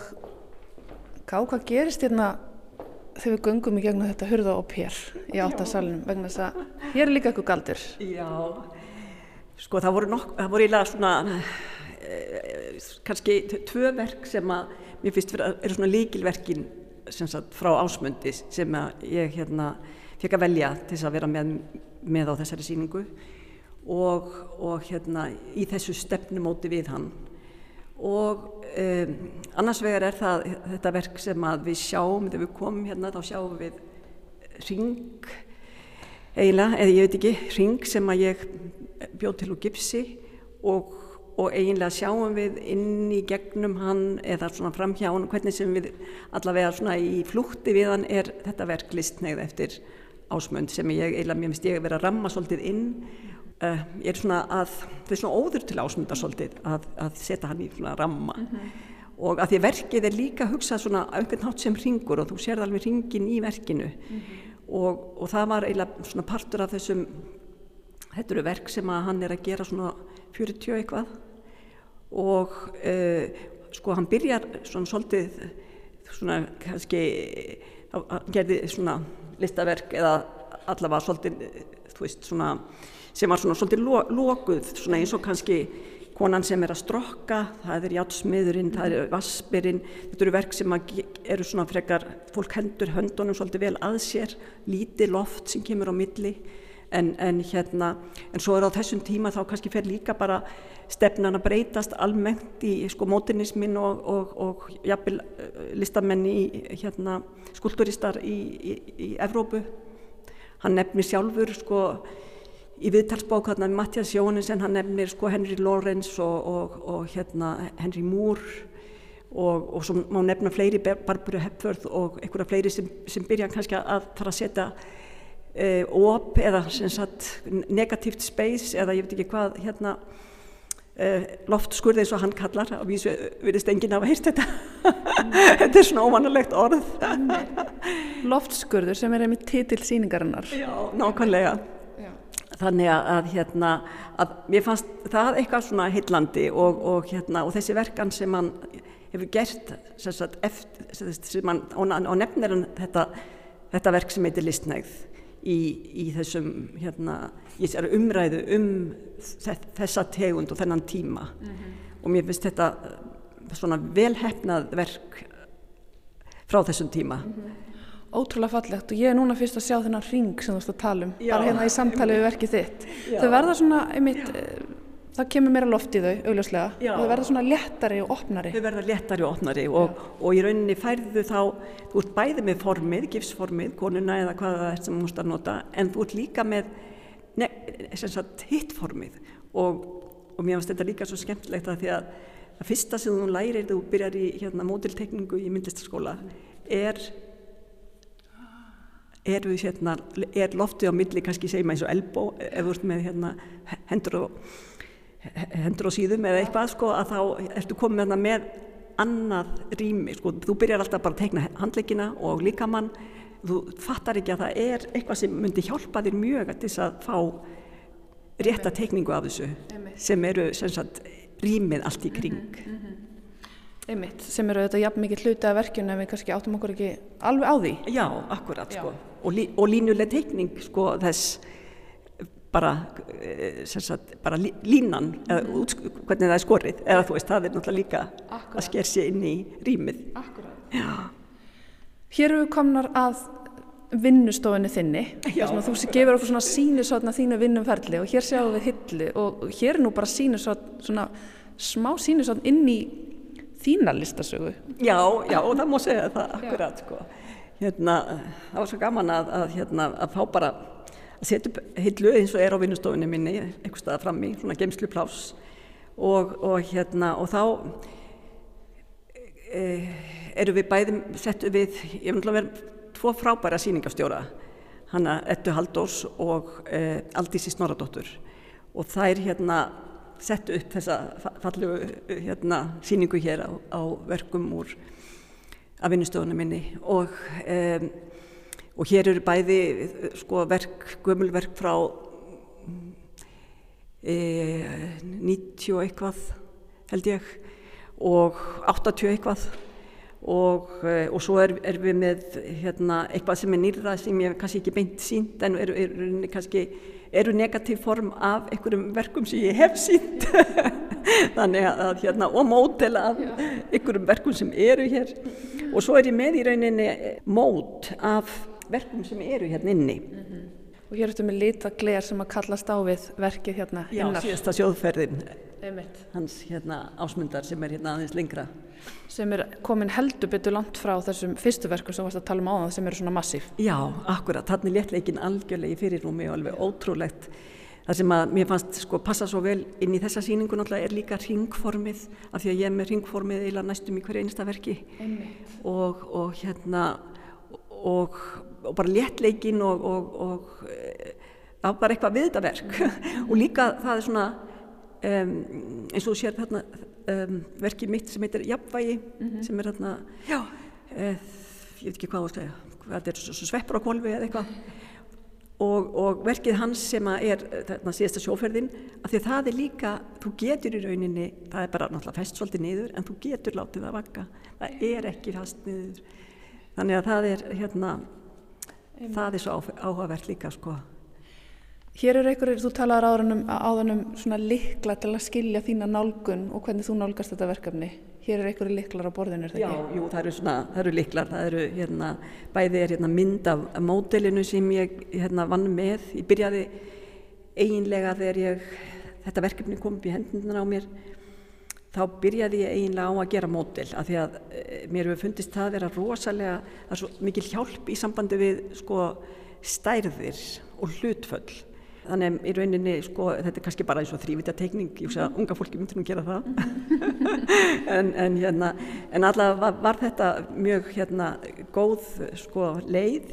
gá hvað gerist hérna þegar við gungum í gegnum þetta hurða og pér í átt að salunum vegna þess að hér er líka eitthvað galdur. Já, sko það voru nokk, það voru ílega svona eh, kannski tvö verk sem að mér finnst vera, eru svona líkilverkin sem sagt frá ásmundi sem að ég hérna fekk að velja til þess að vera með, með á þessari síningu og, og hérna í þessu stefnumóti við hann. Og um, annars vegar er það þetta verk sem við sjáum þegar við komum hérna þá sjáum við ring eiginlega, eða ég veit ekki, ring sem að ég bjóð til úr gipsi og, og eiginlega sjáum við inn í gegnum hann eða svona framhjá hann hvernig sem við allavega svona í flútti við hann er þetta verk listnegð eftir ásmönd sem ég eiginlega mér finnst ég að vera að ramma svolítið inn Uh, ég er svona að, það er svona óður til ásmundarsóldið að, að setja hann í svona ramma mm -hmm. og að því verkið er líka hugsað svona einhvern nátt sem ringur og þú sér alveg ringin í verkinu mm -hmm. og, og það var eiginlega svona partur af þessum þetta eru verk sem að hann er að gera svona 40 eitthvað og uh, sko hann byrjar svona svolítið svona kannski hann gerði svona listaverk eða allavega svolítið þú veist svona sem var svona svolítið lo lokuð svona eins og kannski konan sem er að strokka, það er játsmiðurinn, það er vaspirinn, þetta eru verk sem eru svona frekar, fólk hendur höndunum svolítið vel að sér, lítið loft sem kemur á milli. En, en hérna, en svo er á þessum tíma þá kannski fer líka bara stefnan að breytast almennt í sko mótinismin og, og, og jafnvel eh, listamenn í hérna skulduristar í, í, í Evrópu, hann nefnir sjálfur sko í viðtalsbók hérna Mattias Jóhannesson hann nefnir sko Henry Lawrence og, og, og hérna Henry Moore og, og svo má nefna fleiri Barbara Hepworth og einhverja fleiri sem, sem byrja kannski að fara að setja uh, op eða sagt, negativt space eða ég veit ekki hvað hérna uh, loftskurð eins og hann kallar. Og við verðist enginn af að heyrst þetta. Þetta er svona óvanalegt orð. Loftskurður sem er einmitt titil síningarinnar Já, nákvæmlega þannig að, hérna, að mér fannst það eitthvað svona heillandi og, og, hérna, og þessi verkan sem hann hefur gert sagt, eftir, sem hann, og nefnir hann þetta, þetta verk sem heitir listnægð í, í þessum hérna, í umræðu um þessa tegund og þennan tíma. Mm -hmm. og mér finnst þetta svona velhefnað verk frá þessum tíma. Mm -hmm ótrúlega fallegt og ég er núna fyrst að sjá þennan ring sem þú ætti að tala um, Já. bara hérna í samtali við verkið þitt. Já. Þau verða svona, einmitt, eh, það kemur meira loft í þau, augljóslega, Já. og þau verða svona léttari og opnari. Þau verða léttari og opnari og, og í rauninni færðu þá, þú ert bæði með formið, gifsformið, konuna eða hvað það er sem þú múst að nota, en þú ert líka með hittformið og, og mér finnst þetta líka svo skemmtilegt að því að það fyrsta sem þú lærir þú byrjar í hérna, mótiltekningu í myndlistaskóla er er, við, hérna, er loftið á milli kannski segjum eins og elbó ef þú ert með hérna, hendur, og, hendur og síðum eða eitthvað sko, að þá ertu komið hérna, með annað rými, sko, þú byrjar alltaf bara að teikna handleikina og líkamann þú fattar ekki að það er eitthvað sem myndi hjálpa þér mjög til þess að fá rétta teikningu af þessu sem eru sem sagt, rýmið allt í kring mm -hmm. Einmitt, sem eru auðvitað jafn mikið hluti af verkjunum en við kannski áttum okkur ekki alveg á því. Já, akkurat Já. sko. Og, lí, og línuleg teikning sko þess bara, eh, sagt, bara lí, línan, eða, út, hvernig það er skorið, eða þú veist, það er náttúrulega líka akkurat. að sker sér inn í rýmið. Hér eru við komnar að vinnustofunni þinni, Já, þú gefur okkur svona sínusotna þínu vinnumferli og hér sjáum við hillu og hér er nú bara sínusotn, svona smá sínusotn inn í þína listasögu. Já, já, og það má segja það akkurat sko. Hérna, það var svo gaman að, að, hérna, að fá bara að setja upp hillu eins og er á vinnustofunni minni, einhver stað fram í, svona gemslu plás og, og hérna, og þá e, eru við bæðum settu við, ég vil náttúrulega vera tvo frábæra síningastjóra, hanna Ettu Haldós og e, Aldísi Snoradóttur og þær hérna settu upp þessa fallegu hérna, síningu hér á, á verkum úr af vinnustofunum minni og, um, og hér eru bæði sko verk, gömulverk frá e, 90 eitthvað held ég og 80 eitthvað. Og, e, og svo er, er við með hérna, eitthvað sem er nýrða sem ég kannski ekki beint sínt en eru er, er, kannski eru negatív form af einhverjum verkum sem ég hef sínt þannig að hérna og mótel af einhverjum verkum sem eru hér. Og svo er ég með í rauninni mót af verkum sem eru hérna inni. -hmm. Og hér ertu með litaglegar sem að kallast á við verkið hérna Já, hinnar. síðasta sjóðferðin hans hérna ásmundar sem er hérna aðeins lengra. Sem er komin heldur betur langt frá þessum fyrstu verkum sem varst að tala um á það sem eru svona massíf. Já, akkurat, þannig léttleikin algjörlega í fyrirrúmi og alveg ótrúlegt. Það sem að mér fannst sko passa svo vel inn í þessa síningu náttúrulega er líka ringformið af því að ég er með ringformið eiginlega næstum í hverju einsta verki. Og, og hérna og, og bara léttleikin og, og það var bara eitthvað við þetta verk og líka það er svona um, eins og þú sér þarna um, verkið mitt sem heitir Jafnvægi mm -hmm. sem er þarna já, uh, ég veit ekki hvað þú segja hvað er sveppur á kolvi eða eitthvað. Og, og verkið hans sem er þarna síðasta sjóferðin af því að það er líka, þú getur í rauninni það er bara náttúrulega fest svolítið niður en þú getur látið það vakka það er ekki fast niður þannig að það er hérna Einnig. það er svo áhugavert líka sko Hér eru einhverjir, þú talaður áðanum, áðanum svona likla til að skilja þína nálgun og hvernig þú nálgast þetta verkefni. Hér eru einhverjir liklar á borðinu, er það ekki? Já, jú, það eru svona, það eru liklar, það eru hérna, bæði er hérna mynd af módelinu sem ég hérna vann með. Ég byrjaði eiginlega þegar ég, þetta verkefni kom upp í hendunum á mér, þá byrjaði ég eiginlega á að gera módel af því að e, mér hefur fundist það að vera rosalega, það er svo mikil hjálp í sambandi við sko stærðir og hlutföll. Þannig í rauninni sko þetta er kannski bara eins og þrývita teikning ég sé að unga fólki myndir nú gera það. En, en hérna en allavega var, var þetta mjög hérna góð sko leið.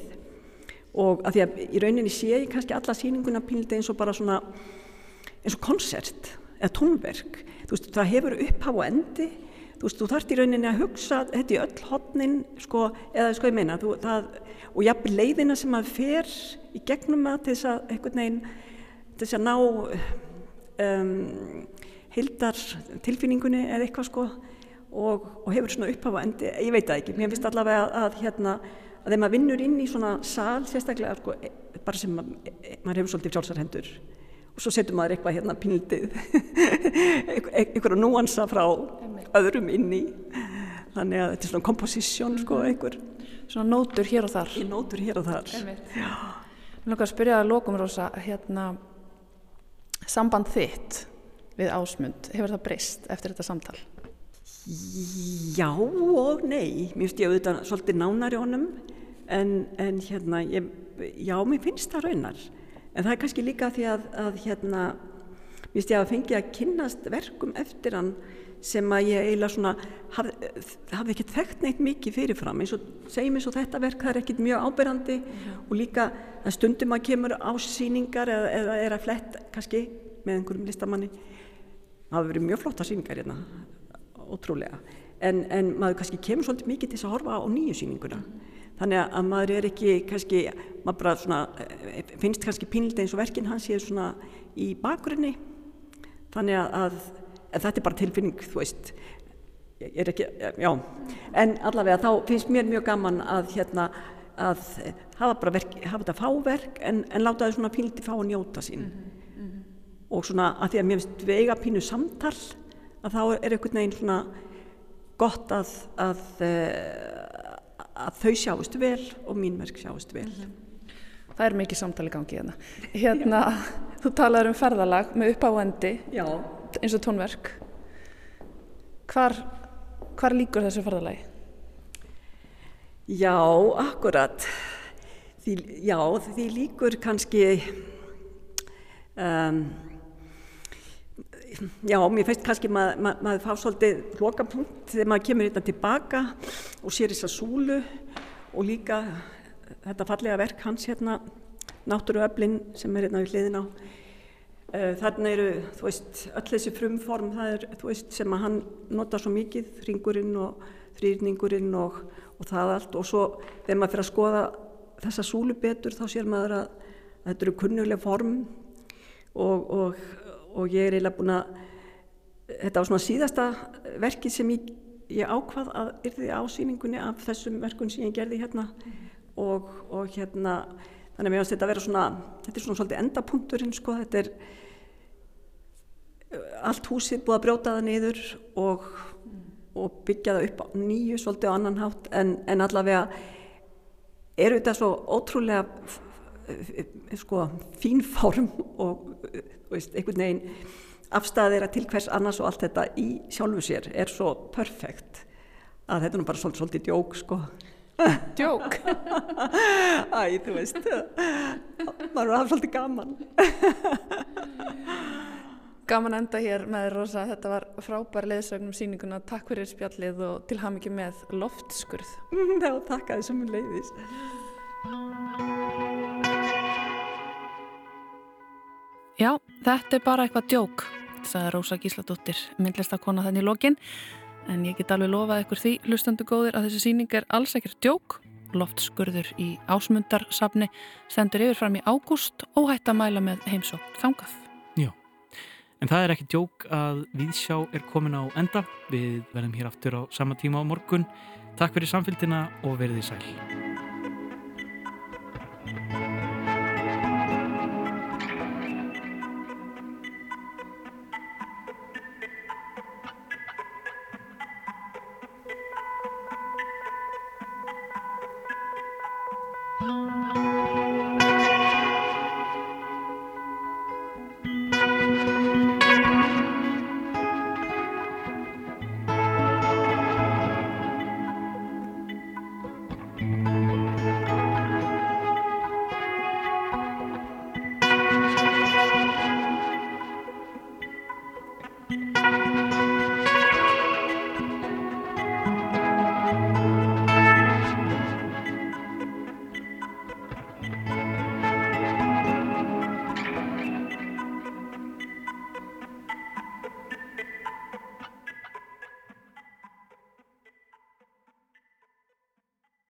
Og að því að í rauninni sé ég kannski alla síninguna píldi eins og bara svona eins og konsert eða tónverk þú veist það hefur upphá og endi. Þú veist þú þarft í rauninni að hugsa þetta í öll hodnin sko eða sko ég meina þú, það, og jafnveg leiðina sem að fer í gegnum að til þess að einhvern veginn til þess að ná um, hildar tilfinningunni eða eitthvað sko og, og hefur svona upphafa endi, ég veit það ekki, mér finnst allavega að, að hérna að þegar maður vinnur inn í svona sal sérstaklega sko, bara sem maður, maður hefur svolítið sjálfsarhendur og svo setur maður eitthvað hérna píldið einhverja núansa frá öðrum inn í. Þannig að þetta er svona komposisjón sko mhm. einhver Svona nótur hér og þar. Nótur hér og þar. Mér langar að spyrja að lókum rosa hérna samband þitt við ásmund, hefur það breyst eftir þetta samtal? Já og nei. Mér finnst ég auðvitað svolítið nánari honum en, en hérna ég, já, mér finnst það raunar en það er kannski líka því að, að hérna, mér finnst ég að fengi að kynnast verkum eftir hann sem að ég eiginlega svona hafði, hafði ekki þekkt neitt mikið fyrirfram eins og segjum eins og þetta verk það er ekkit mjög áberandi mm. og líka að stundum að kemur á síningar eða, eða er að flett kannski með einhverjum listamanni það hafi verið mjög flotta síningar hérna ótrúlega en, en maður kannski kemur svolítið mikið til þess að horfa á nýju síninguna mm. Þannig að maður er ekki kannski maður svona eh, finnst kannski pínlita eins og verkin hans ég er svona í bakgrunni. Þannig að en þetta er bara tilfinning, þú veist. Ekki, já. En allavega þá finnst mér mjög gaman að hérna að hafa bara verk, hafa þetta fáverk en, en láta þau svona píliti fá að njóta sín. Mm -hmm, mm -hmm. og svona að því að mér finnst við eiga pínu samtal að þá er einhvern veginn svona gott að að, eh, að þau sjáist vel og mín verk sjáist vel -hmm. Það er mikið samtali gangi hérna hérna, þú talar um ferðalag með uppáendi Já eins og tónverk hvar, hvar líkur þessu ferðalagi? Já, akkurat. Því, já, því líkur kannski, um, já, mér finnst kannski mað, mað, maður fá svolítið lokapunkt þegar maður kemur hérna tilbaka og sér þess að súlu og líka þetta fallega verk hans hérna, náttúruöflin sem er hérna við hliðin á. Uh, Þarna eru, þú veist, öll þessi frumform það er, þú veist, sem að hann nota svo mikið, ringurinn og þrýrningurinn og, og það allt og svo þegar maður fyrir að skoða þessa súlu betur þá sér maður að, þetta eru kunnulega form og, og, og ég er eiginlega búin að þetta var svona síðasta verkið sem ég, ég ákvað að yrði ásýningunni af þessum verkun sem ég gerði hérna. Og, og hérna þannig að mér finnst þetta að vera svona þetta er svona svolítið endapunkturinn sko. Þetta er allt húsið búið að brjóta það niður og, og byggja það upp nýju svolítið á annan hátt. En, en allavega eru þetta svo ótrúlega sko fín form og veist, einhvern veginn afstæðir að til hvers annars og allt þetta í sjálfu sér er svo perfekt að þetta er nú bara svolítið, svolítið djók sko Djók? Æ, þú veist maður er að hafa svolítið gaman Gaman enda hér með Rosa, þetta var frábær leðsögnum síninguna, takk fyrir spjallið og til hafmyggi með loftskurð. Já, takk að þessum leiðis. Já, þetta er bara eitthvað djók, sagði Rósa Gísladóttir, myndlistakona þannig í lokin, en ég get alveg lofað ykkur því, hlustandu góðir, að þessi síning er alls ekkert djók, loftskurður í ásmundarsafni, stendur yfir fram í ágúst og hætt að mæla með heimsók þangað. Já, en það er ekki djók að viðsjá er komin á enda, við verðum hér aftur á sama tíma á morgun. Takk fyrir samfélgina og verðið sæl.